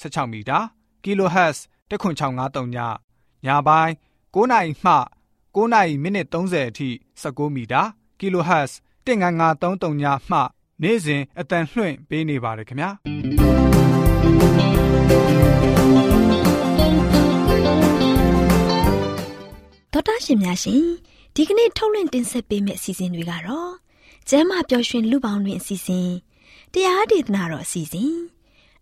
16မီတာ kHz 10653ညညပိုင်း9နိုင်မှ9နိုင်မိနစ်30အထိ16မီတာ kHz 19533ညမှနေ့စဉ်အတန်လှွင့်ပေးနေပါတယ်ခင်ဗျာဒေါက်တာရှင်များရှင်ဒီကနေ့ထုတ်လွှင့်တင်ဆက်ပေးမယ့်အစီအစဉ်တွေကတော့ကျမ်းမာပျော်ရွှင်လူပေါင်းတွင်အစီအစဉ်တရားဒေသနာတော်အစီအစဉ်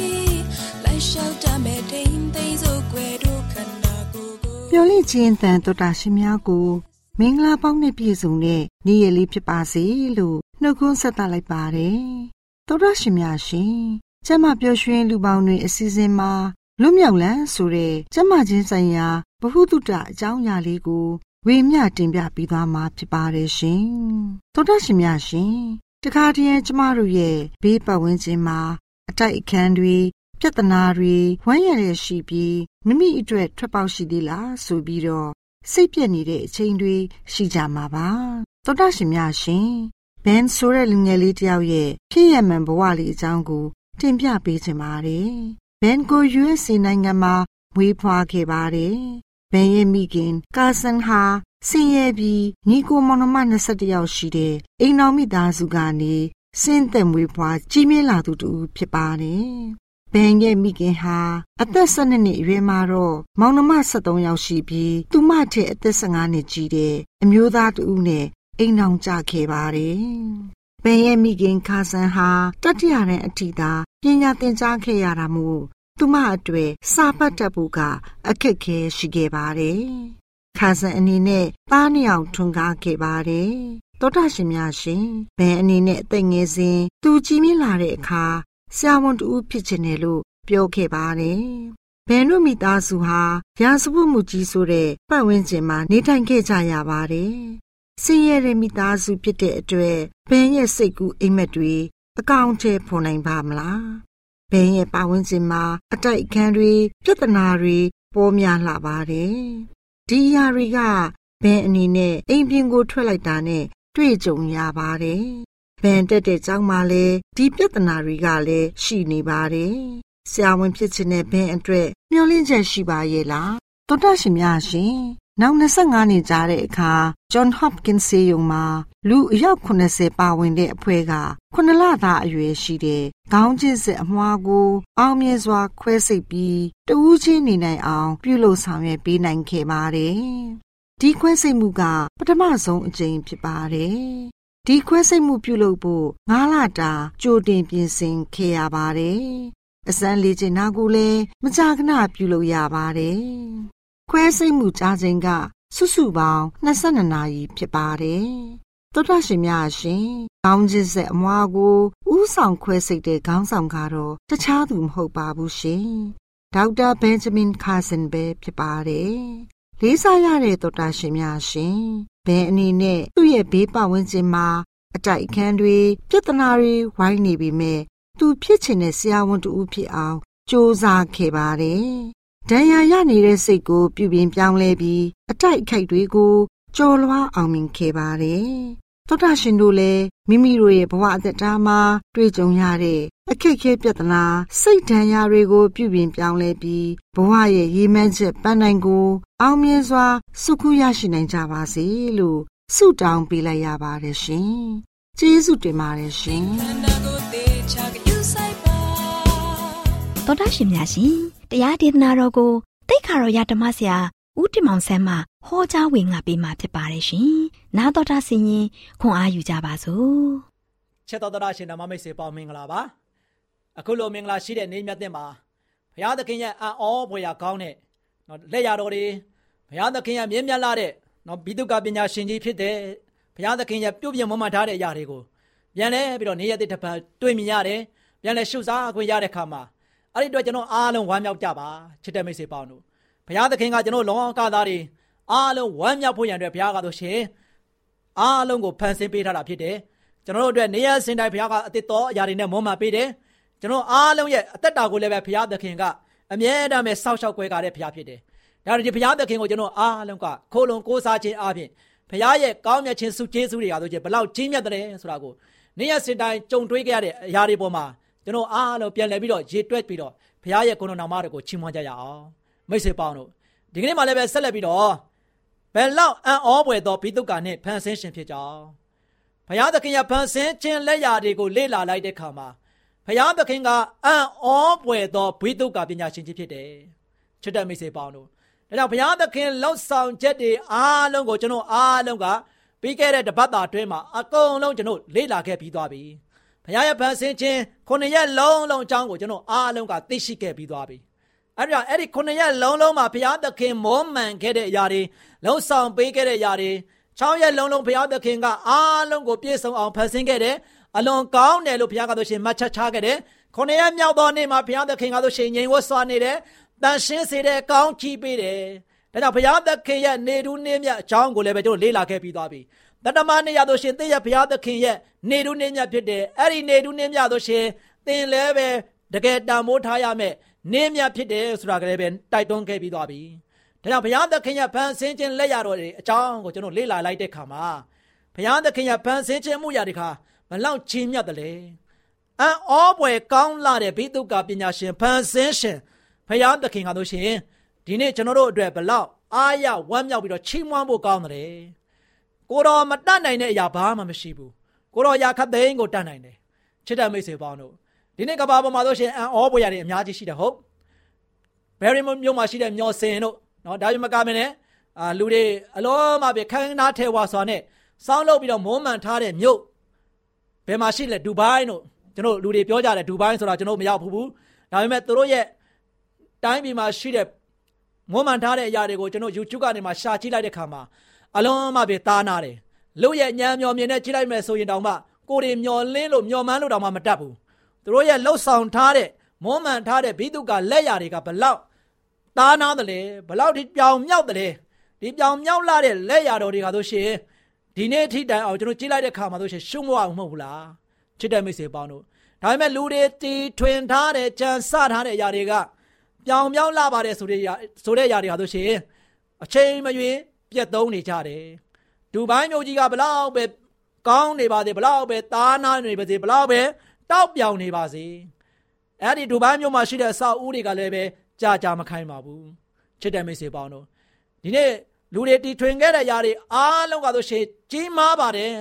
လျှောက်တ မဲ့တိမ်သိမ်းစို့ွယ်တို့ခန္ဓာကိုယ်ကိုပျော်လင့်ခြင်းတန်တော်တာရှင်များကိုမင်္ဂလာပေါင်းနဲ့ပြည့်စုံတဲ့နေ့ရက်လေးဖြစ်ပါစေလို့နှုတ်ခွန်းဆက်သလိုက်ပါတယ်။သောရရှင်များရှင်ကျမပျော်ရွှင်လူပေါင်းတွေအစီအစဉ်မှာလွတ်မြောက်လန်းဆိုတဲ့ကျမချင်းဆိုင်ရာဗဟုသုတအကြောင်းအရာလေးကိုဝေမျှတင်ပြပေးသွားမှာဖြစ်ပါတယ်ရှင်။သောရရှင်များရှင်တခါတည်းကျမတို့ရဲ့ဘေးပတ်ဝန်းကျင်မှာအတိုက်အခန်းတွေ ပြဿနာတွေဝမ်းရရရှိပြီးမိမိအတွက်ထွက်ပေါက်ရှိသေးလားဆိုပြီးတော့စိတ်ပြက်နေတဲ့အချိန်တွေရှိကြမှာပါသောတာရှင်များရှင်ဘန်ဆိုတဲ့လူငယ်လေးတယောက်ရဲ့ဖြစ်ရမှန်ဘဝလေးအကြောင်းကိုတင်ပြပေးချင်ပါတယ်ဘန်ကို USA နိုင်ငံမှာမွေးဖွားခဲ့ပါတယ်ဘန်ရဲ့မိခင်ကာဆန်ဟာဆင်းရဲပြီးညီကိုမောင်နှမ21ယောက်ရှိတဲ့အိမ်တော်မိသားစုကနေစင်းသက်မွေးဖွားကြီးမြင့်လာသူတူဖြစ်ပါတယ် ဘန်ရဲ့မိခင်ဟာအသက်12နှစ်အရွယ်မှာတော့မောင်နှမ73ယောက်ရှိပြီးသူမထက်အသက်15နှစ်ကြီးတဲ့အမျိုးသားတူနဲ့အိမ်အောင်ကြခဲ့ပါတယ်။ဘန်ရဲ့မိခင်ခါဆန်ဟာတတိယရန်အထိသာပညာသင်ကြားခဲ့ရတာမို့သူမအတွေ့စာပတ်တတ်ဖို့ကအခက်ခဲရှိခဲ့ပါတယ်။ခါဆန်အနေနဲ့သားနှစ်ယောက်ထွန်းကားခဲ့ပါတယ်။တောတာရှင်များရှင်ဘန်အနေနဲ့အသက်ငယ်စဉ်သူကြီးမြင့်လာတဲ့အခါ ဆရာဝန်တူဖြစ်ချင်တယ်လို့ပြောခဲ့ပါတယ်။ဘန်တို့မိသားစုဟာရာဇဝတ်မှုကြီးဆိုတဲ့ပတ်ဝန်းကျင်မှာနေထိုင်ခဲ့ကြရပါတယ်။ဆင်းရဲတဲ့မိသားစုဖြစ်တဲ့အတွက်ဘန်ရဲ့စိတ်ကူးအိမ်မက်တွေအကောင့်ထဲဖော်နိုင်ပါမလား။ဘန်ရဲ့ပတ်ဝန်းကျင်မှာအတိုက်အခံတွေပြဿနာတွေပေါ်များလာပါတယ်။ဒီအရာတွေကဘန်အနေနဲ့အိမ်ပြင်ကိုထွက်လိုက်တာနဲ့တွေ့ကြုံရပါတယ် ဗန်တက်တဲ့ကျောင်းမှာလည်းဒီပြဿနာတွေကလည်းရှိနေပါတယ်။ဆရာဝန်ဖြစ်ခြင်းနဲ့ဘန်အတွက်မျှော်လင့်ချက်ရှိပါရဲ့လား။တော်တော်ရှင်များရှင်။နောက်25နှစ်ကြာတဲ့အခါ John Hopkins ဆေးရုံမှာလူအယောက်80ပါဝင်တဲ့အဖွဲ့က9လသားအရွယ်ရှိတဲ့ခေါင်းချင်းစစ်အမွှားကို အောင်မြင်စွာ ခွဲစိတ်ပြီးတဦးချင်းနေနိုင်အောင် ပြုလုပ်ဆောင်ရွက်ပေးနိုင်ခဲ့ပါတယ်။ဒီခွဲစိတ်မှုကပထမဆုံးအကြိမ်ဖြစ်ပါတယ် ဒီခွဲစိတ်မှုပြုလုပ်ဖို့၅လတာကြိုတင်ပြင်ဆင်ခဲ့ရပါတယ်အစမ်းလေ့ကျင့်တာကိုလည်းမကြာခဏပြုလုပ်ရပါတယ်။ခွဲစိတ်မှုကြားချိန်ကစုစုပေါင်း22နာရီဖြစ်ပါတယ်။သောတာရှင်များရှင်ကောင်းခြင်းဆက်အမွားကိုဥဆောင်ခွဲစိတ်တဲ့ခေါင်းဆောင်ကတော့တခြားသူမဟုတ်ပါဘူးရှင်။ဒေါက်တာဘန်ဂျမင်ကာဆန်ပဲဖြစ်ပါတယ်။ လေးစားရတဲ့သောတာရှင်များရှင်ဘယ်အနေနဲ့သူ့ရဲ့ဘေးပတ်ဝန်းကျင်မှာအတိုက်အခံတွေပြဿနာတွေဝိုင်းနေပြီမဲ့သူဖြစ်ချင်တဲ့ဆရာဝန်တူဖြစ်အောင်စ조사ခဲ့ပါတယ်။ဒဏ်ရာရနေတဲ့စိတ်ကိုပြုပြင်ပြောင်းလဲပြီးအတိုက်အခိုက်တွေကိုကြော်လွှားအောင်မြင်ခဲ့ပါတယ်။ သောတာရှင်တို့လည်းမိမိတို့ရဲ့ဘဝအသက်တာမှာတွေ့ကြုံရတဲ့အခက်အခဲပြဿနာစိတ်ဒဏ်ရာတွေကို ပြုပြင်ပြောင်းလဲပြီးဘဝရဲ့ရည်မှန်းချက်ပန်းနိုင်ကို အောင်မြင်စွာစုခုရရှိနိုင်ကြပါစေလို့ဆုတောင်းပေးလိုက်ရပါတယ်ရှင်။ကျေးဇူးတင်ပါတယ်ရှင်။သောတာရှင်များရှင်တရားဒေသနာတော်ကိုတိတ်ခါတော်ရဓမ္မဆရာ ဦးတင်မောင်ဆန်းမှဟောကြားဝင်ငါပေးมาဖြစ်ပါတယ်ရှင်။နာတော်တာဆင်ရင်ခွန်အားယူကြပါစို့။ချက်တော်တာရှင်ဓမ္မမိတ်ဆွေပေါင်းမင်္ဂလာပါ။အခုလိုမင်္ဂလာရှိတဲ့နေ့မြတ်တဲ့မှာဘုရားသခင်ရဲ့အံ့ဩဖွယ်ရာကောင်းတဲ့နော်လက်ရတော်တွေဘုရားသခင်ရဲ့မြင့်မြတ်လာတဲ့နော်ဘိတုကပညာရှင်ကြီးဖြစ်တဲ့ဘုရားသခင်ရဲ့ပြုပြင်မမှန်ထားတဲ့အရာတွေကိုပြန်လဲပြီးတော့နေ့ရက်တစ်ပတ်တွေ့မြင်ရတယ်။ပြန်လဲရှုစားခွင့်ရတဲ့ခါမှာအဲ့ဒီအတွက်ကျွန်တော်အားလုံးဝမ်းမြောက်ကြပါချစ်တဲ့မိတ်ဆွေပေါင်းတို့ ဘုရားသခင်ကကျွန်တော်လောကသားတွေအားလုံးဝမ်းမြောက်ဖို့ရန်အတွက်ဘုရားကဆိုရှင်အားလုံးကိုဖန်ဆင်းပေးထားတာဖြစ်တယ်ကျွန်တော်တို့အတွက်နေရစင်တိုင်းဘုရားကအသစ်တော်အရာတွေနဲ့မွမ်းမပေးတယ်ကျွန်တော်အားလုံးရဲ့အသက်တာကိုလည်းပဲဘုရားသခင်ကအမြဲတမ်းပဲစောက်ရှောက်ကွဲကားတဲ့ဘုရားဖြစ်တယ်ဒါကြောင့်ဒီဘုရားသခင်ကိုကျွန်တော်အားလုံးကခိုးလုံကိုးစားခြင်းအပြင်ဘုရားရဲ့ကောင်းမြတ်ခြင်းစုကျေးဇူးတွေအားဆိုခြင်းဘလောက်ကြီးမြတ်တယ်ဆိုတာကိုနေရစင်တိုင်းကြုံတွေ့ကြရတဲ့အရာတွေပေါ်မှာကျွန်တော်အားလုံးပြန်လည်ပြီးတော့ရေတွက်ပြီးတော့ဘုရားရဲ့ကိုယ်တော်နာမတော်ကိုချီးမွမ်းကြရအောင် မိတ်ဆွေပေါင်းတို့ဒီကနေ့မှလည်းပဲဆက်လက်ပြီးတော့ဘယ်လောက်အံ့ဩပွေသောဘိသုကာနှင့်ဖန်ဆင်းရှင်ဖြစ်ကြောင်းဘုရားသခင်ရဲ့ဖန်ဆင်းခြင်းလက်ရာတွေကိုလေ့လာလိုက်တဲ့အခါမှာဘုရားသခင်ကအံ့ဩပွေသောဘိသုကာပညာရှင်ကြီးဖြစ်တယ်ချစ်တဲ့မိတ်ဆွေပေါင်းတို့ဒါကြောင့်ဘုရားသခင်လှောက်ဆောင်ချက်တွေအားလုံးကိုကျွန်တော်အားလုံးကပြီးခဲ့တဲ့တပတ်တာအတွင်းမှာအကုန်လုံးကျွန်တော်လေ့လာခဲ့ပြီးသွားပြီဘုရားရဲ့ဖန်ဆင်းခြင်းခုနှစ်ရက်လုံးလုံးအကြောင်းကိုကျွန်တော်အားလုံးကသိရှိခဲ့ပြီးသွားပြီ အဲ့ဒါအဲ့ဒီခုနှစ်ရက်လုံးလုံးမှာဘုရားသခင်မောမှန်ခဲ့တဲ့အရာတွေလုံးဆောင်ပေးခဲ့တဲ့အရာတွေ6ရက်လုံးလုံးဘုရားသခင်ကအားလုံးကိုပြည့်စုံအောင်ဖန်ဆင်းခဲ့တယ်အလွန်ကောင်းတယ်လို့ဘုရားကဆိုရှင်မှတ်ချက်ချခဲ့တယ်ခုနှစ်ရက်မြောက်သောနေ့မှာဘုရားသခင်ကဆိုရှင်ငြိမ်ဝတ်စွာနေတယ်တန်ရှင်းစေတဲ့ကောင်းချီးပေးတယ်ဒါကြောင့်ဘုရားသခင်ရဲ့နေတူးနေမြတ်အကြောင်းကိုလည်းပဲကျွန်တော်လေ့လာခဲ့ပြီးသွားပြီတတမနေရဆိုရှင်သင်ရဲ့ဘုရားသခင်ရဲ့နေတူးနေမြတ်ဖြစ်တယ်အဲ့ဒီနေတူးနေမြတ်ဆိုရှင်သင်လည်းပဲတကယ်တန်မိုးထားရမယ် နေမြဖြစ်တယ်ဆိုတာကလေးပဲတိုက်တွန်းခဲ့ပြီးသွားပြီ။ဒါကြောင့်ဘုရားသခင်ရဲ့ဖန်ဆင်းခြင်းလက်ရတော်တွေအကြောင်းကိုကျွန်တော်လေ့လာလိုက်တဲ့ခါမှာဘုရားသခင်ရဲ့ဖန်ဆင်းခြင်းမှုရာတွေခါဘလောက်ချင်းမြတ်တယ်လဲ။အံ့ဩပွေကောင်းလာတဲ့ဘိသုကပညာရှင်ဖန်ဆင်းရှင်ဘုရားသခင်ကတို့ရှင်ဒီနေ့ကျွန်တော်တို့အတွက်ဘလောက်အားရဝမ်းမြောက်ပြီးတော့ချီးမွမ်းဖို့ကောင်းတယ်။ကိုတော်မတတ်နိုင်တဲ့အရာဘာမှမရှိဘူး။ကိုတော်ရာခတ်သိန်းကိုတတ်နိုင်တယ်။ချစ်တဲ့မိတ်ဆွေပေါင်းတို့ ဒီနေ့ကဘာပေါ်မှာဆိုရှင်အံဩပွေရတယ်အများကြီးရှိတယ်ဟုတ်ဘယ်ရီမြို့မှာရှိတဲ့မျောစင်တို့နော်ဒါပေမဲ့ကမင်းနဲ့အာလူတွေအလုံးမပဲခန်းနာထဲဝါစွာနဲ့စောင်းလုပ်ပြီးတော့မုံမှန်ထားတဲ့မြို့ဘယ်မှာရှိလဲဒူဘိုင်းတို့ကျွန်တော်လူတွေပြောကြတယ်ဒူဘိုင်းဆိုတာကျွန်တော်မရောက်ဘူးဒါပေမဲ့သူတို့ရဲ့တိုင်းပြည်မှာရှိတဲ့မုံမှန်ထားတဲ့အရာတွေကိုကျွန်တော် YouTube ကနေမှရှာကြည့်လိုက်တဲ့ခါမှာအလုံးမပဲသားနာတယ်လူရဲ့ညံမျောမြင်နဲ့ကြည့်လိုက်မယ်ဆိုရင်တောင်မှကိုယ်တွေမျောလင်းလို့မျောမှန်းလို့တောင်မှမတတ်ဘူး သူတို့ရဲ့လှုပ်ဆောင်ထားတဲ့မွမ်းမံထားတဲ့ဘိတုကလက်ရာတွေကဘလောက်သားနာတယ်လေဘလောက်ဒီပြောင်မြောက်တယ်ဒီပြောင်မြောက်လာတဲ့လက်ရာတော်တွေကဆိုရှင်ဒီနေ့အထိတိုင်အောင်ကျွန်တော်ကြည့်လိုက်တဲ့ခါမှာဆိုရှင်ရှုံးမအောင်မဟုတ်ဘူးလားချစ်တဲ့မိတ်ဆွေပေါင်းတို့ဒါပေမဲ့လူတွေတီထွင်ထားတဲ့ကြံစထားတဲ့အရာတွေကပြောင်မြောက်လာပါတယ်ဆိုတဲ့ဆိုတဲ့ຢာတွေဟာဆိုရှင်အချိန်မရွေးပြတ်သုံးနေကြတယ်ဒူဘိုင်းမျိုးကြီးကဘလောက်ပဲကောင်းနေပါစေဘလောက်ပဲသားနာနေပါစေဘလောက်ပဲ တောက်ပြောင်နေပါစေအဲ့ဒီဒူဘိုင်းမြို့မှာရှိတဲ့အဆောက်အဦတွေကလည်းပဲကြာကြာမခိုင်းပါဘူးချစ်တဲ့မိတ်ဆွေပေါင်းတို့ဒီနေ့လူတွေတီထွင်ခဲ့တဲ့ຢာတွေအားလုံးကဆိုရှင်ကြီးမားပါတယ်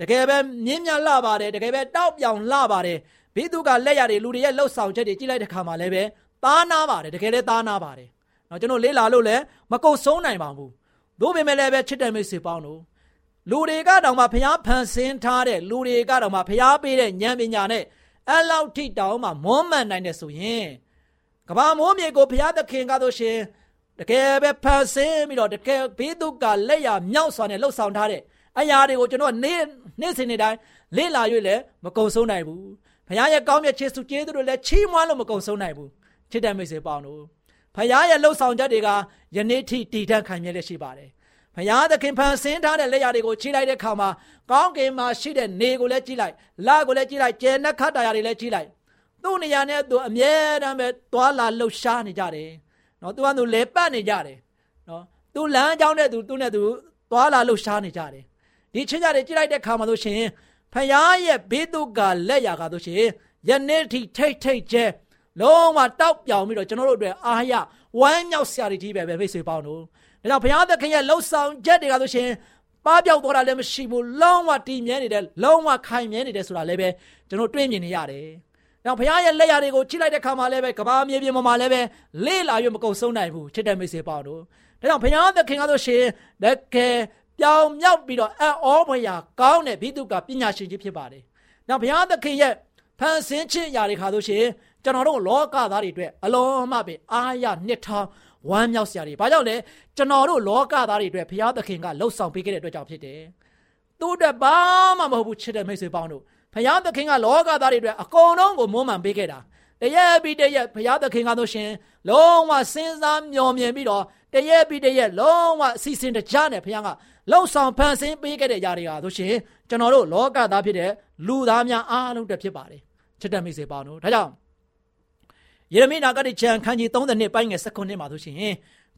တကယ်ပဲမြင်းမြတ်လှပါတယ်တကယ်ပဲတောက်ပြောင်လှပါတယ်ဘိသူကလက်ရည်တွေလူတွေရဲ့လှုပ်ဆောင်ချက်တွေကြည့်လိုက်တဲ့ခါမှာလည်းပဲသားနာပါတယ်တကယ်လည်းသားနာပါတယ်။နော်ကျွန်တော်လေးလာလို့လည်းမကုတ်ဆုံးနိုင်ပါဘူး။သို့ပေမဲ့လည်းပဲချစ်တဲ့မိတ်ဆွေပေါင်းတို့ လူတွေကတော့မှဖျားဖန်ဆင်းထားတဲ့လူတွေကတော့မှဖျားပေးတဲ့ဉာဏ်ပညာနဲ့အဲ့လောက်ထိတောင်မှမွမ်းမံနိုင်တယ်ဆိုရင်ကဘာမိုးမြေကိုဘုရားသခင်ကားလို့ရှင်တကယ်ပဲဖန်ဆင်းပြီးတော့တကယ်ဘေးဒုက္ခလက်ရမြောက်စွာနဲ့လှုပ်ဆောင်ထားတဲ့အရာတွေကိုကျွန်တော်နေ့နေ့စဉ်နေ့တိုင်းလေ့လာ၍လည်းမကုံဆုံးနိုင်ဘူးဘုရားရဲ့ကောင်းမြတ်ခြင်းစုကျေးဇူးတွေလည်းချီးမွမ်းလို့မကုံဆုံးနိုင်ဘူးချစ်တဲ့မိတ်ဆွေပေါင်းတို့ဘုရားရဲ့လှုပ်ဆောင်ချက်တွေကယနေ့ထိတည်တံ့ခံမြဲလက်ရှိပါတယ် ဘုရားသခင်ဖန်ဆင်းထားတဲ့လက်ရာတွေကိုခြိလိုက်တဲ့ခါမှာကောင်းကင်မှာရှိတဲ့နေကိုလည်းကြည့်လိုက်လကိုလည်းကြည့်လိုက်ကျဲနှက်ခတ်တရားတွေလည်းကြည့်လိုက်သူ့နေရာနဲ့သူအမြဲတမ်းပဲသွာလာလှုပ်ရှားနေကြတယ်နော်သူကသူလဲပတ်နေကြတယ်နော်သူလမ်းကြောင်းနဲ့သူသူနဲ့သူသွာလာလှုပ်ရှားနေကြတယ်ဒီချင်းကြတွေကြည့်လိုက်တဲ့ခါမှာဆိုရှင်ဖယားရဲ့ဘေးဒုက္ခလက်ရာကဆိုရှင်ယနေ့ထိထိတ်ထိတ်ကျဲလုံးဝတောက်ပြောင်ပြီးတော့ကျွန်တော်တို့အတွက်အာရဝမ်းမြောက်စရာတွေကြီးပဲပဲမိတ်ဆွေပေါင်းတို့ ဒါကြောင့်ဘုရားသခင်ရဲ့လှုပ်ဆောင်ချက်တွေကဆိုရှင်ပါပြောက်သွားတာလည်းမရှိဘူးလုံးဝတည်မြဲနေတယ်လုံးဝခိုင်မြဲနေတယ်ဆိုတာလည်းပဲကျွန်တော်တွေ့မြင်နေရတယ်။နောက်ဘုရားရဲ့လက်ရာတွေကိုချိလိုက်တဲ့ခါမှာလည်းပဲကဘာမြေပြင်ပေါ်မှာလည်းပဲလေ့လာရမကုန်ဆုံးနိုင်ဘူးချစ်တဲ့မိတ်ဆွေပေါင်းတို့ဒါကြောင့်ဘုရားသခင်ကဆိုရှင်တကယ်ပြောင်မြောက်ပြီးတော့အံ့ဩဖွယ်ရာကောင်းတဲ့ဘိတုကပညာရှင်ကြီးဖြစ်ပါတယ်။နောက်ဘုရားသခင်ရဲ့ဖန်ဆင်းခြင်းຢာတွေခါဆိုရှင်ကျွန်တော်တို့လောကသားတွေအတွက်အလုံးမပဲအားရနှစ်ထောင် ဝမ်းမြောက်စရာတွေဘာကြောင့်လဲကျွန်တော်တို့လောကသားတွေအတွက်ဘုရားသခင်ကလှုပ်ဆောင်ပေးခဲ့တဲ့အတွက်ကြောင့်ဖြစ်တယ်သူ့အတွက်ဘာမှမဟုတ်ဘူးချစ်တဲ့မိတ်ဆွေပေါင်းတို့ဘုရားသခင်ကလောကသားတွေအတွက်အကုန်လုံးကိုမွမ်းမံပေးခဲ့တာတရက်ပြီးတရက်ဘုရားသခင်ကဆိုရှင်လုံးဝစဉ်းစားမျှော်မြင်ပြီးတော့တရက်ပြီးတရက်လုံးဝအစီအစဉ်တကြနဲ့ဘုရားကလှုပ်ဆောင်ဖန်ဆင်းပေးခဲ့တဲ့ຢာတွေဟာဆိုရှင်ကျွန်တော်တို့လောကသားဖြစ်တဲ့လူသားများအားလုံးတက်ဖြစ်ပါတယ်ချစ်တဲ့မိတ်ဆွေပေါင်းတို့ဒါကြောင့် ယေရမိနာဂတိချံခန်းကြီး32ပိုင်းငယ်19မှာဆိုရှင်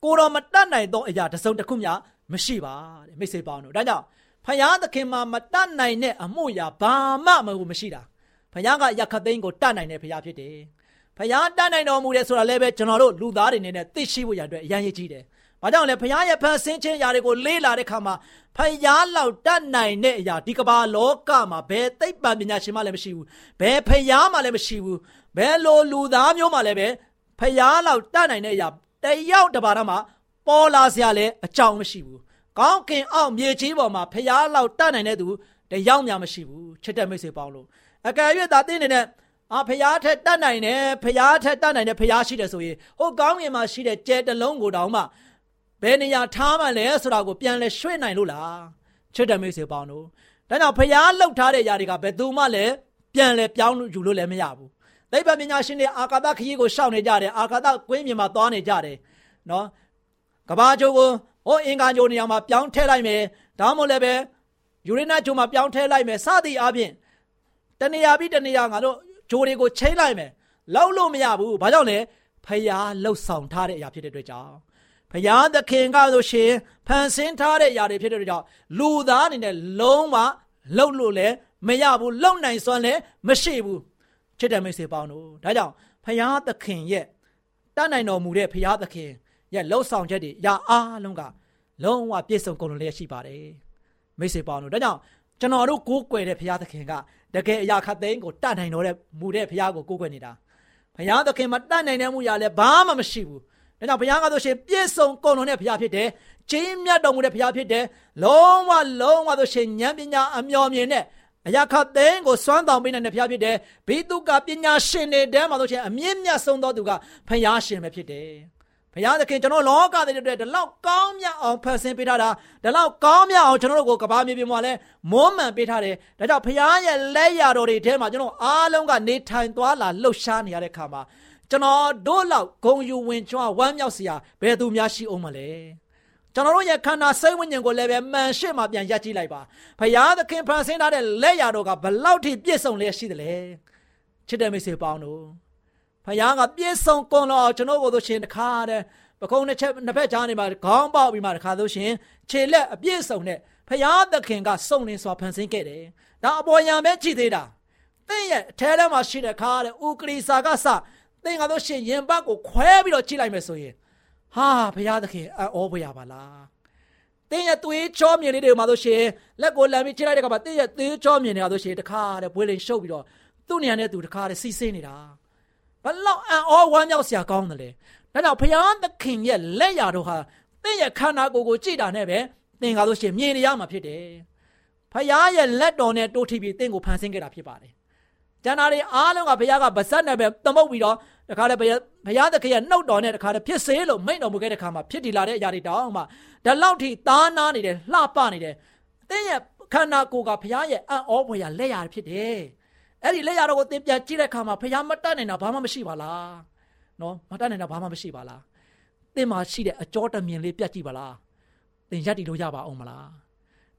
ကိုတော်မတတ်နိုင်သောအရာတစ်စုံတစ်ခုမျှမရှိပါတဲ့မိတ်ဆွေပေါင်းတို့ဒါကြောင့်ဖယားသခင်မှာမတတ်နိုင်တဲ့အမှုရာဘာမှမဟုတ်မရှိတာဖယားကယခသိန်းကိုတတ်နိုင်တဲ့ဖယားဖြစ်တယ်ဖယားတတ်နိုင်တော်မူတယ်ဆိုတာလည်းပဲကျွန်တော်တို့လူသားတွေနေနဲ့သိရှိဖို့ရအတွက်အရန်ရည်ကြီးတယ်ဘာကြောင့်လဲဖယားရဲ့ဖန်ဆင်းခြင်းຢာတွေကိုလေးလာတဲ့ခါမှာဖယားလောက်တတ်နိုင်တဲ့အရာဒီကမ္ဘာလောကမှာဘယ်သိပ္ပံပညာရှင်မှလည်းမရှိဘူးဘယ်ဖယားမှလည်းမရှိဘူး ဘယ်လိုလူသားမျိုးမှလည်းပဲဖယားလောက်တတ်နိုင်တဲ့အရာတယောက်တစ်ပါးတော့မှပေါ်လာစရာလည်းအကြောင်းမရှိဘူးကောင်းကင်အောက်မြေကြီးပေါ်မှာဖျားလောက်တတ်နိုင်တဲ့သူတယောက်များမရှိဘူးချစ်တဲ့မိတ်ဆွေပေါင်းလို့အကယ်၍သာတင်းနေတဲ့အာဖျားထက်တတ်နိုင်တယ်ဖျားထက်တတ်နိုင်တယ်ဖျားရှိတယ်ဆိုရင်ဟိုကောင်းကင်မှာရှိတဲ့ကြဲတလုံးကိုတောင်မှဘယ်နေရာထားမှလဲဆိုတာကိုပြန်လဲရွှေ့နိုင်လို့လားချစ်တဲ့မိတ်ဆွေပေါင်းတို့ဒါကြောင့်ဖျားလှုပ်ထားတဲ့ຢာတွေကဘယ်သူမှလည်းပြန်လဲပြောင်းယူလို့လည်းမရဘူး သိပ္ပံပညာရှင်တွေအာကာသခရီးကိုရှောက်နေကြတယ်အာကာသကွင်းပြင်မှာသွားနေကြတယ်နော်ကဘာကျိုးကိုဟိုအင်္ဂါကျိုးနေရာမှာပြောင်းထည့်လိုက်မယ်ဒါမှမဟုတ်လည်းပဲယူရေနတ်ကျိုးမှာပြောင်းထည့်လိုက်မယ်စသည်အပြင်တနေရာပြီးတနေရာငါတို့ဂျိုးတွေကိုချိန်လိုက်မယ်လောက်လို့မရဘူးဘာကြောင့်လဲဖျားလှုပ်ဆောင်ထားတဲ့အရာဖြစ်တဲ့အတွက်ကြောင့်ဖျားသခင်ကဆိုရှင်ဖန်ဆင်းထားတဲ့အရာတွေဖြစ်တဲ့အတွက်ကြောင့်လူသားအနေနဲ့လုံးဝလှုပ်လို့လည်းမရဘူးလှုပ်နိုင်စွမ်းလည်းမရှိဘူး ချစ်တဲ့မိတ်ဆွေပေါင်းတို့ဒါကြောင့်ဖျားသခင်ရဲ့တတ်နိုင်တော်မူတဲ့ဖျားသခင်ရဲ့လှုပ်ဆောင်ချက်တွေရာအားလုံးကလုံးဝပြည့်စုံကုန်လျက်ရှိပါတယ်မိတ်ဆွေပေါင်းတို့ဒါကြောင့်ကျွန်တော်တို့ကိုးကွယ်တဲ့ဘုရားသခင်ကတကယ်အရာခတ်သိမ်းကိုတတ်နိုင်တော်တဲ့မူတဲ့ဘုရားကိုကိုးကွယ်နေတာဘုရားသခင်မတတ်နိုင်တဲ့မူရာလည်းဘာမှမရှိဘူးဒါကြောင့်ဘုရားကဆိုရှင်ပြည့်စုံကုန်တော်တဲ့ဘုရားဖြစ်တယ်ကြီးမြတ်တော်မူတဲ့ဘုရားဖြစ်တယ်လုံးဝလုံးဝဆိုရှင်ဉာဏ်ပညာအမျှော်မြင်တဲ့ အရာခတ်သိမ်းကိုစွမ်းတောင်ပေးနိုင်တဲ့ဘုရားဖြစ်တယ်ဘိတုကပညာရှင်တွေတဲမှာဆိုရှင်အမြင့်မြတ်ဆုံးသောသူကဘုရားရှင်ပဲဖြစ်တယ်ဘုရားသခင်ကျွန်တော်လောကတွေအတွက်ဒီလောက်ကောင်းမြတ်အောင်ဖန်ဆင်းပေးထားတာဒီလောက်ကောင်းမြတ်အောင်ကျွန်တော်တို့ကိုကဘာမြေပြင်မှာလဲမွမ်းမံပေးထားတယ်ဒါကြောင့်ဘုရားရဲ့လက်ရတော်တွေထဲမှာကျွန်တော်အားလုံးကနေထိုင်သွားလာလှုပ်ရှားနေရတဲ့ခါမှာကျွန်တော်တို့လောက်ဂုံယူဝင်ကြွားဝမ်းမြောက်စရာဘယ်သူများရှိအောင်မလဲ ကျွန်တော်တို့ရဲ့ခန္ဓာစိတ်ဝိညာဉ်ကိုလည်းပဲမှန်ရှစ်မှပြန်ရက်ကြည့်လိုက်ပါဘုရားသခင်ဖန်ဆင်းထားတဲ့လက်ရတော်ကဘလောက်ထိပြည့်စုံလဲရှိတယ်လဲချစ်တဲ့မိတ်ဆွေပေါင်းတို့ဖယားကပြည့်စုံကုန်တော့ကျွန်တော်ကိုဆိုရှင်တခါတည်းပကုံးတစ်ချက်နှစ်ဖက်ကြားနေမှာခေါင်းပေါက်ပြီးမှတခါဆိုရှင်ခြေလက်အပြည့်စုံနဲ့ဖယားသခင်ကစုံလင်စွာဖန်ဆင်းခဲ့တယ်။ဒါအပေါ်ယံပဲကြည့်သေးတာ။သင်ရဲ့အထဲထဲမှာရှိတဲ့ခါတဲ့ဥကရိစာကစသင်ကဆိုရှင်ရင်ဘတ်ကိုခွဲပြီးတော့ကြည့်လိုက်မယ်ဆိုရင် ဟာဖယားသခင်အောဘရပါလား။သင်ရဲ့သွေးချောမြင်လေးတွေမှာဆိုရှင်လက်ကိုလမ်းပြီးချိလိုက်တဲ့ခါမှာသင်ရဲ့သွေးချောမြင်နေတာဆိုရှင်တခါတဲ့ဘွေးလင်ရှုပ်ပြီးတော့သူ့နေရာနဲ့သူတခါတဲ့စီးဆင်းနေတာ။ဘလောက်အံ့ဩဝမ်းမြောက်စရာကောင်းတယ်လေဒါကြောင့်ဘုရားသခင်ရဲ့လက်ရာတို့ဟာသင်ရဲ့ခန္ဓာကိုယ်ကိုကြည်တာနဲ့ပဲသင်ကားလို့ရှိရင်မြင်နေရမှာဖြစ်တယ်ဘုရားရဲ့လက်တော်နဲ့တိုးထိပ်ပြီးသင်ကိုဖန်ဆင်းခဲ့တာဖြစ်ပါတယ်ကျန်တာတွေအားလုံးကဘုရားကဗစက်နဲ့ပဲသမုတ်ပြီးတော့ တခါလေဘုရားဘုရားသခင်ရဲ့နှုတ်တော်နဲ့တခါလေဖြစ်စေလို့မိန့်တော်မူခဲ့တဲ့ခါမှာဖြစ်တည်လာတဲ့အရာတွေတောင်းမှဒါလောက်ထိသားနာနေတယ်လှပနေတယ်အသင်ရဲ့ခန္ဓာကိုယ်ကဘုရားရဲ့အံ့ဩဖွယ်ရာလက်ရာဖြစ်တယ်အဲ့ဒီလက်ရာတော်ကိုသင်ပြန်ကြည့်တဲ့ခါမှာဘုရားမတတ်နိုင်တာဘာမှမရှိပါလားနော်မတတ်နိုင်တာဘာမှမရှိပါလားသင်မှာရှိတဲ့အကြောတမြင်လေးပြတ်ကြည့်ပါလားသင်ရက်တည်လို့ရပါအောင်မလား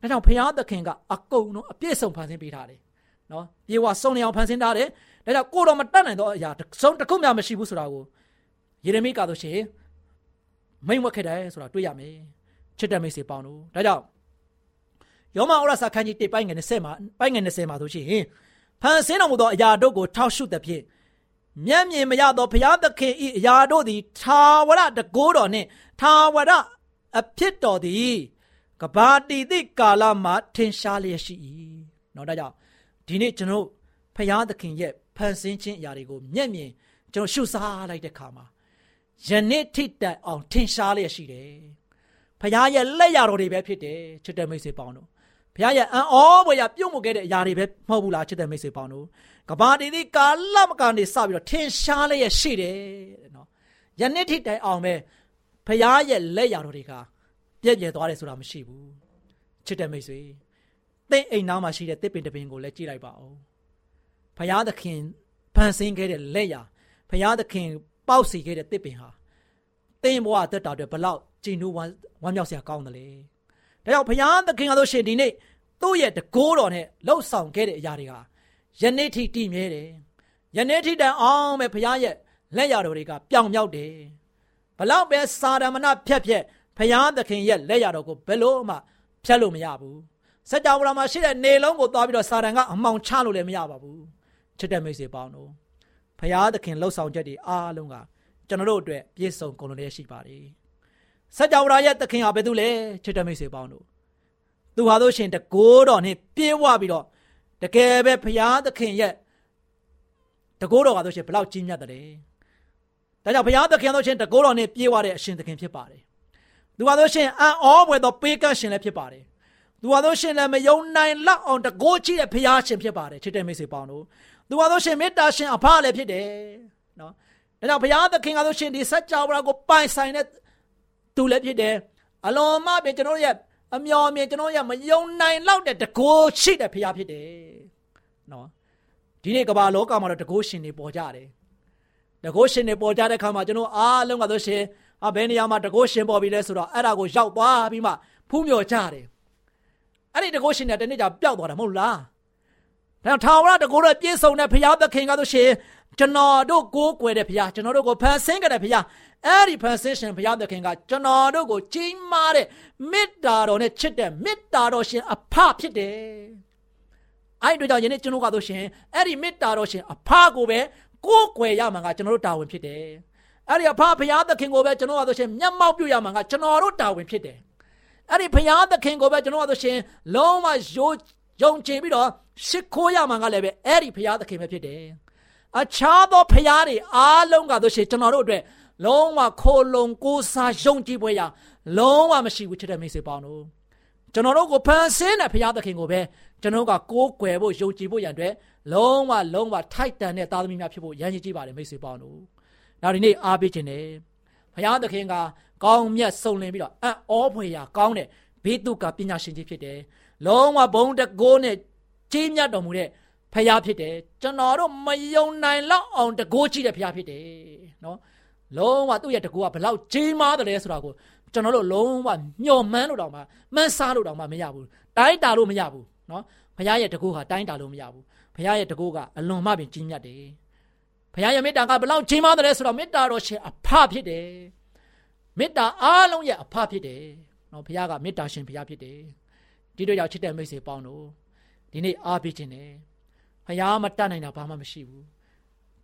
ဒါကြောင့်ဘုရားသခင်ကအကုန်လုံးအပြည့်စုံဖန်ဆင်းပေးထားတယ် နော်ယေဝါစုံနေအောင်ဖန်ဆင်းထားတယ်ဒါကြောင့်ကိုတော့မတတ်နိုင်တော့အရာစုံတစ်ခုမှမရှိဘူးဆိုတာကိုယေရမိကတော့ရှင်မိန်ဝက်ခဲ့တယ်ဆိုတာတွေ့ရမယ်ချစ်တဲ့မိတ်ဆွေပေါင်းတို့ဒါကြောင့်ယောမဩရစာခန်းကြီးတိပိုင်းငယ်20မှာပိုင်းငယ်20မှာဆိုရှင်ဖန်ဆင်းတော်မူသောအရာတို့ကိုထောက်ရှုသဖြင့်မျက်မြင်မရသောဘုရားသခင်၏အရာတို့သည်သာဝရတကိုးတော်နှင့်သာဝရအဖြစ်တော်သည်ကဘာတီတိကာလမှာထင်ရှားလျက်ရှိ၏။နော်ဒါကြောင့် ဒီနေ့ကျွန်တော်ဘုရားသခင်ရဲ့ဖန်ဆင်းခြင်းအရာတွေကိုမျက်မြင်ကျွန်တော်ရှုစားလိုက်တဲ့ခါမှာယနေ့ထိတိုင်အောင်ထင်ရှားလျက်ရှိတယ်။ဘုရားရဲ့လက်ရတော်တွေပဲဖြစ်တယ်ချစ်တဲ့မိတ်ဆွေပေါင်းတို့။ဘုရားရဲ့အံ့ဩဖွယ်ရာပြုတ်မှုခဲ့တဲ့အရာတွေပဲမဟုတ်ဘူးလားချစ်တဲ့မိတ်ဆွေပေါင်းတို့။ကဘာတီဒီကာလမကနေစပြီးတော့ထင်ရှားလျက်ရှိတယ်တဲ့နော်။ယနေ့ထိတိုင်အောင်ပဲဘုရားရဲ့လက်ရတော်တွေကပြည့်ပြည့်သွားတယ်ဆိုတာမရှိဘူး။ချစ်တဲ့မိတ်ဆွေ သင်အိမ်သားမှာရှိတဲ့တစ်ပင်တစ်ပင်ကိုလည်းကြည့်လိုက်ပါဦး။ဘုရားသခင်ဖန်ဆင်းခဲ့တဲ့လက်ရဘုရားသခင်ပေါက်စီခဲ့တဲ့တစ်ပင်ဟာသင်ဘဝအသက်တာအတွက်ဘလောက်ကြည်နူးဝမ်းဝမ်းမြောက်စရာကောင်းတယ်လေဒါကြောင့်ဘုရားသခင်ကဆိုရှင်ဒီနေ့သူ့ရဲ့တကိုးတော်နဲ့လှုပ်ဆောင်ခဲ့တဲ့အရာတွေဟာယနေ့ထိတည်မြဲတယ်ယနေ့ထိတန်အောင်ပဲဘုရားရဲ့လက်ရတော်တွေကပြောင်မြောက်တယ်ဘလောက်ပဲစာရမဏဖြက်ဖြက်ဘုရားသခင်ရဲ့လက်ရတော်ကိုဘယ်လို့မှဖြတ်လို့မရဘူး စัจ java မှာရှိတဲ့နေလုံးကိုသွားပြီးတော့စာတန်ကအမောင်ချလို့လည်းမရပါဘူးချစ်တဲ့မိတ်ဆွေပေါင်းတို့ဖရာသခင်လှုပ်ဆောင်ချက်တွေအားလုံးကကျွန်တော်တို့အတွက်ပြည့်စုံကုန်လုံးရှိပါတယ်။စัจ java ရဲ့သခင်ဟာဘယ်သူလဲချစ်တဲ့မိတ်ဆွေပေါင်းတို့သူဟာတို့ရှင်တကိုးတော်နဲ့ပြေးဝပြီးတော့တကယ်ပဲဖရာသခင်ရဲ့တကိုးတော်ကတို့ရှင်ဘလောက်ကြီးမြတ်တယ်။ဒါကြောင့်ဘုရားသခင်တို့ရှင်တကိုးတော်နဲ့ပြေးဝတဲ့အရှင်သခင်ဖြစ်ပါတယ်။သူဟာတို့ရှင်အံ့ဩဖွယ်သောပေးကမ်းရှင်လည်းဖြစ်ပါတယ်။ သူဟာတို့ရှင်လည်းမယုံနိုင်လောက်အောင်တကိုးကြီးတဲ့ဘုရားရှင်ဖြစ်ပါတယ်ချစ်တဲ့မိတ်ဆွေပေါင်းတို့သူဟာဆိုရှင်မေတ္တာရှင်အဖလည်းဖြစ်တယ်နော်ဒါကြောင့်ဘုရားသခင်ကဆိုရှင်ဒီစัจ java ကိုပိုင်ဆိုင်တဲ့သူလည်းဖြစ်တယ်အလွန်မှပဲကျွန်တော်ရဲ့အမျော်မြင်ကျွန်တော်ရဲ့မယုံနိုင်လောက်တဲ့တကိုးရှိတဲ့ဘုရားဖြစ်တယ်နော်ဒီနေ့ကမ္ဘာလောကမှာတော့တကိုးရှင်တွေပေါ်ကြတယ်တကိုးရှင်တွေပေါ်ကြတဲ့ခါမှာကျွန်တော်အားလုံးကဆိုရှင်အဘယ်နေရာမှာတကိုးရှင်ပေါ်ပြီလဲဆိုတော့အဲ့ဒါကိုရောက်သွားပြီးမှဖူးမြော်ကြတယ် အဲ့ဒီတကိုးရှင်တွေတနေ့ကျပျောက်သွားတာမဟုတ်လားဒါထာဝရတကူတော့ပြည့်စုံတဲ့ဘုရားသခင်ကဆိုရှင်ကျွန်တော်တို့ကိုးကွယ်တဲ့ဘုရားကျွန်တော်တို့ကိုဖန်ဆင်းကြတဲ့ဘုရားအဲ့ဒီဖန်ဆင်းရှင်ဘုရားသခင်ကကျွန်တော်တို့ကိုကြီးမားတဲ့မေတ္တာတော်နဲ့ချစ်တဲ့မေတ္တာတော်ရှင်အဖဖြစ်တယ်အဲ့ဒီကြောင့်ယနေ့ကျွန်တော်ကဆိုရှင်အဲ့ဒီမေတ္တာတော်ရှင်အဖကိုပဲကိုးကွယ်ရမှာကကျွန်တော်တို့တာဝန်ဖြစ်တယ်အဲ့ဒီအဖဘုရားသခင်ကိုပဲကျွန်တော်ကဆိုရှင်မျက်မှောက်ပြုရမှာကကျွန်တော်တို့တာဝန်ဖြစ်တယ် အဲ့ဒီဘုရားသခင်ကိုပဲကျွန်တော်ကဆိုရှင်လုံးဝယိုးယုံကြည်ပြီးတော့ရှ िख ိုးရမှာကလည်းပဲအဲ့ဒီဘုရားသခင်ပဲဖြစ်တယ်။အခြားသောဘုရားတွေအားလုံးကတို့ရှိကျွန်တော်တို့အတွက်လုံးဝခိုလုံကိုးစားယုံကြည်ပွဲရလုံးဝမရှိဘူးချစ်တဲ့မိတ်ဆွေပေါင်းတို့ကျွန်တော်တို့ကိုဖန်ဆင်းတဲ့ဘုရားသခင်ကိုပဲကျွန်တော်ကကိုးကွယ်ဖို့ယုံကြည်ဖို့ရန်အတွက်လုံးဝလုံးဝထိုက်တန်တဲ့သားသမီးများဖြစ်ဖို့ရန်ကြည်ကြပါတယ်မိတ်ဆွေပေါင်းတို့။နောက်ဒီနေ့အားပေးခြင်းနဲ့ဘုရားသခင်က ကောင်းမြတ်စုံလင်ပြီးတော့အံ့ဩဖွယ်ရာကောင်းတဲ့ဘေးတုကပညာရှင်ကြီးဖြစ်တယ်။လုံးဝဘုံတကိုးနဲ့ကြီးမြတ်တော်မူတဲ့ဖရာဖြစ်တယ်ကျွန်တော်တို့မယုံနိုင်လောက်အောင်တကိုးကြည့်တဲ့ဖရာဖြစ်တယ်နော်လုံးဝသူ့ရဲ့တကိုးကဘလောက်ကြီးမားတယ်လဲဆိုတာကိုကျွန်တော်တို့လုံးဝမျှော်မှန်းလို့တောင်မှမှန်းစားလို့တောင်မှမရဘူးတိုင်းတာလို့မရဘူးနော်ဖရာရဲ့တကိုးဟာတိုင်းတာလို့မရဘူးဖရာရဲ့တကိုးကအလွန်မှပင်ကြီးမြတ်တယ်ဖရာရဲ့မေတ္တာကဘလောက်ကြီးမားတယ်လဲဆိုတော့မေတ္တာတော်ရှင်အဖဖြစ်တယ် မေတ္တာအားလုံးရဲ့အဖဖြစ်တယ်နော်ဖရာကမေတ္တာရှင်ဖရာဖြစ်တယ်ဒီတို့ရောက်ချစ်တဲ့မိတ်ဆွေပေါင်းတို့ဒီနေ့အားပေးခြင်းနဲ့ဖရားမတတ်နိုင်တာဘာမှမရှိဘူး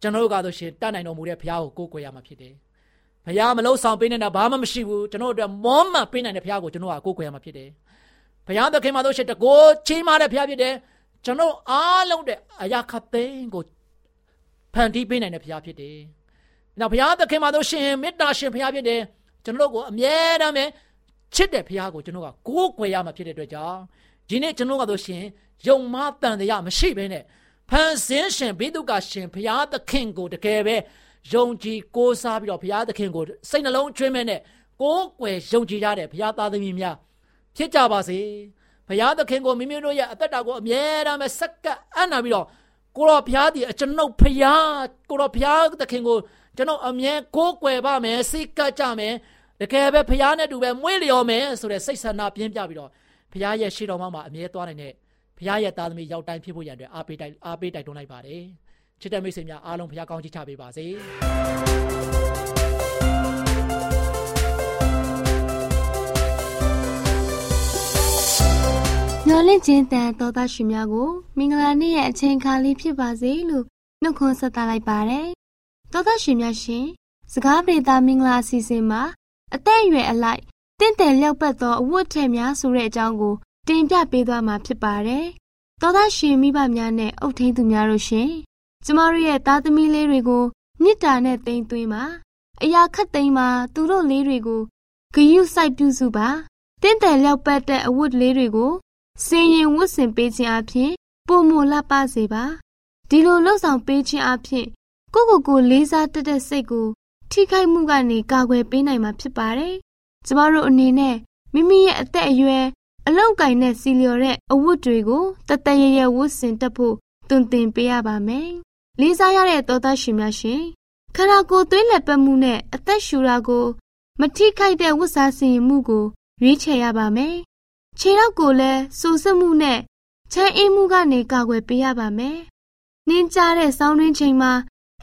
ကျွန်တော်တို့ကတော့ရှင်တတ်နိုင်တော်မူတဲ့ဖရားကိုကိုးကွယ်ရမှာဖြစ်တယ်ဖရားမလုံးဆောင်ပေးနေတာဘာမှမရှိဘူးကျွန်တော်တို့အတွက်မောမှန်ပေးနိုင်တဲ့ဖရားကိုကျွန်တော်ကကိုးကွယ်ရမှာဖြစ်တယ်ဖရားသခင်မှာတို့ရှင်တကိုးချင်းမာတဲ့ဖရားဖြစ်တယ်ကျွန်တော်အားလုံးတဲ့အရာခသိန်းကိုဖန်တီးပေးနိုင်တဲ့ဖရားဖြစ်တယ်နောက်ဘုရားသခင်မှာတို့ရှင်မေတ္တာရှင်ဘုရားဖြစ်တယ် ကျွန်တော်တို့ကိုအမြဲတမ်းပဲချစ်တဲ့ဘုရားကိုကျွန်တော်ကကိုးကွယ်ရမှာဖြစ်တဲ့အတွက်ကြောင့်ဒီနေ့ကျွန်တော်ကဆိုရှင်ယုံမတန်တရားမရှိဘဲနဲ့ဖန်ဆင်းရှင်ဘိဒုကရှင်ဘုရားသခင်ကိုတကယ်ပဲယုံကြည်ကိုးစားပြီးတော့ဘုရားသခင်ကိုစိတ်နှလုံးကျွင်းမဲ့နဲ့ကိုးကွယ်ယုံကြည်ကြတဲ့ဘုရားသားသမီးများဖြစ်ကြပါစေဘုရားသခင်ကိုမိမိတို့ရဲ့အသက်တာကိုအမြဲတမ်းပဲစက္ကပ်အံ့နာပြီးတော့ကိုတော်ဘုရားဒီအကျွန်ုပ်ဘုရားကိုတော်ဘုရားသခင်ကိုကျွန်တော်အမြဲကိုးကွယ်ပါမယ်စိတ်ကကြမယ် တကယ်ပဲဘုရားနဲ့တူပဲမွေးလျော်မယ်ဆိုတဲ့စိတ်ဆန္ဒပြင်းပြပြီးတော့ဘုရားရဲ့ရှေ့တော်မှာအမြဲသွားနိုင်တဲ့ဘုရားရဲ့သားသမီးရောက်တိုင်းဖြစ်ဖို့ရန်အတွက်အားပေးတိုက်အားပေးတိုက်တွန်းလိုက်ပါတယ်ချစ်တဲ့မိတ်ဆွေများအားလုံးဘုရားကောင်းချီးချပေးပါစေညော်လင့်ခြင်းတန်တော်သားရှင်များကိုမင်္ဂလာနေ့ရဲ့အချိန်ခါလေးဖြစ်ပါစေလို့နှုတ်ခွန်းဆက်သလိုက်ပါတယ်တော်သားရှင်များရှင်စကားပြေတာမင်္ဂလာအစီအစဉ်မှာ အသက်အရွယ်အလိုက်တင့်တယ်လျောက်ပတ်သောအဝတ်ထည်များဆိုတဲ့အကြောင်းကိုတင်ပြပေးသွားမှာဖြစ်ပါတယ်တော်သားရှင်မိဘများနဲ့အုတ်ထင်းသူများတို့ရှင်ကျမတို့ရဲ့သားသမီးလေးတွေကိုမြစ်တာနဲ့တိမ်သွင်းပါအရာခတ်သိမ်းပါသူတို့လေးတွေကိုဂယုစိုက်ပြုစုပါတင့်တယ်လျောက်ပတ်တဲ့အဝတ်လေးတွေကိုစင်ရင်ဝတ်ဆင်ပေးခြင်းအပြင်ပုံမလှပစေပါဒီလိုလှုပ်ဆောင်ပေးခြင်းအပြင်ကိုကိုကိုလေးစားတတ်တဲ့စိတ်ကို ထိခိုက်မှုကနေကာကွယ်ပေးနိုင်မှာဖြစ်ပါတယ်ကျမတို့အနေနဲ့မိမိရဲ့အသက်အရွယ်အလောက်ကင်နဲ့စီလျော်တဲ့အဝတ်တွေကိုတတရရဝတ်ဆင်တတ်ဖို့တွင်တင်ပေးရပါမယ်လေးစားရတဲ့သောသားရှင်များရှင်ခန္ဓာကိုယ်သွေးလက်ပတ်မှုနဲ့အသက်ရှူတာကိုမထိခိုက်တဲ့ဝတ်စားစီရင်မှုကိုရွေးချယ်ရပါမယ်ခြေထောက်ကိုလည်းစူဆမှုနဲ့ချမ်းအေးမှုကနေကာကွယ်ပေးရပါမယ်။နှင်းကြတဲ့စောင်းတွင်းချိန်မှာ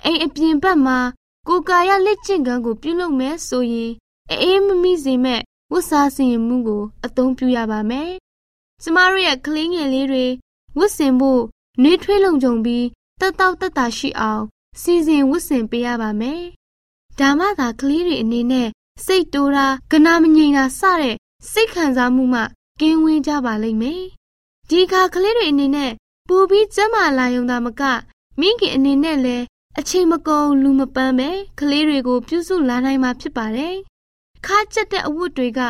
အိမ်အပြင်ဘက်မှာ ကိုကာရလက်ကျင့်ကန်းကိုပြုလုပ်မယ်ဆိုရင်အေးမမိစေမဲ့ဝတ်စားစီရင်မှုကိုအသုံးပြုရပါမယ်။ကျမတို့ရဲ့ကလေးငယ်လေးတွေဝတ်ဆင်ဖို့နှွေးထွေးလုံခြုံပြီးတက်တောက်တက်တာရှိအောင်စီစဉ်ဝတ်ဆင်ပေးရပါမယ်။ဒါမှသာကလေးတွေအနေနဲ့စိတ်တိုးတာကနာမငြိမ်တာစတဲ့စိတ်ခံစားမှုမှကင်းဝေးကြပါလိမ့်မယ်။ဒီခါကလေးတွေအနေနဲ့ပူပြီးကျမ်းမာလာရုံသာမကမိခင်အနေနဲ့လည်း အချိန်မကုန်လူမပန်းပဲကလေးတွေကိုပြုစုလာနိုင်မှာဖြစ်ပါတယ်။ခါကျက်တဲ့အဝတ်တွေက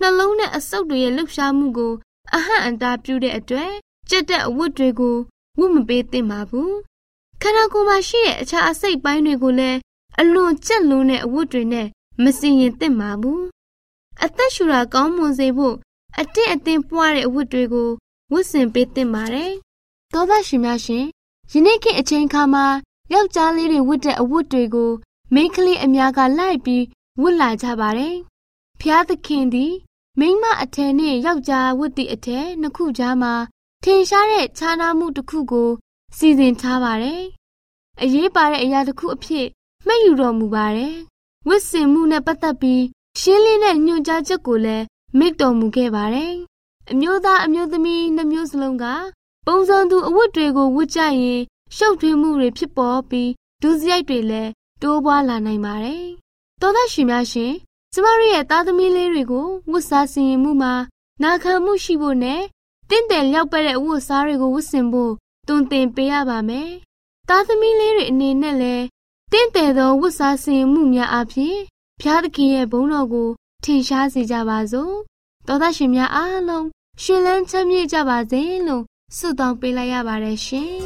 နှလုံးနဲ့အဆုပ်တွေရဲ့လှုပ်ရှားမှုကိုအဟန့်အတားပြုတဲ့အတွက်ကျက်တဲ့အဝတ်တွေကိုဝတ်မပေးသင့်ပါဘူး။ခန္ဓာကိုယ်မှာရှိတဲ့အခြားအစိတ်ပိုင်းတွေကိုလည်းအလွန်ကြက်လွန်းတဲ့အဝတ်တွေနဲ့မစင်ရင်သင့်ပါဘူး။အသက်ရှူတာကောင်းမွန်စေဖို့အတင့်အတင်ပွားတဲ့အဝတ်တွေကိုဝတ်ဆင်ပေးသင့်ပါတယ်။သောသားရှင်များရှင်ယနေ့ခေတ်အချိန်ခါမှာ ယောက်ျားလေးတွေဝတ်တဲ့အဝတ်တွေကိုမိန်းကလေးအများကလိုက်ပြီးဝတ်လာကြပါတယ်။ဖျားသခင်သည်မိန်းမအထည်နဲ့ယောက်ျားဝတ်သည့်အထည်နှစ်ခုကြားမှာထင်ရှားတဲ့ခြားနားမှုတစ်ခုကို စီစဉ်ထားပါတယ်။အရေးပါတဲ့အရာတစ်ခုအဖြစ်မှတ်ယူတော်မူပါတယ်။ဝတ်ဆင်မှုနဲ့ပတ်သက်ပြီးရှင်းလင်းတဲ့ညွှန်ကြားချက်ကိုလည်းမိတ်တော်မူခဲ့ပါတယ်။အမျိုးသားအမျိုးသမီးနှမျိုးစလုံးကပုံစံသူအဝတ်တွေကိုဝတ်ကြရင် ရှုပ်ထွေးမှုတွေဖြစ်ပေါ်ပြီးဒုစရိုက်တွေလည်းတိုးပွားလာနိုင်ပါတယ်။သောသားရှင်များရှင်ကျမတို့ရဲ့သားသမီးလေးတွေကိုဝတ်စားစီရင်မှုမှာနာခံမှုရှိဖို့နဲ့တင့်တယ်လျောက်ပဲ့တဲ့ဝတ်စားတွေကိုဝတ်ဆင်ဖို့တွင်တင်ပေးရပါမယ်။သားသမီးလေးတွေအနေနဲ့လည်းတင့်တယ်သောဝတ်စားစီရင်မှုများအပြင်ဖျားသခင်ရဲ့ဘုန်းတော်ကိုထင်ရှားစေကြပါစို့သောသားရှင်များအားလုံးရှင်လန်းချမ်းမြေ့ကြပါစေလို့ဆုတောင်းပေးလိုက်ရပါတယ်ရှင်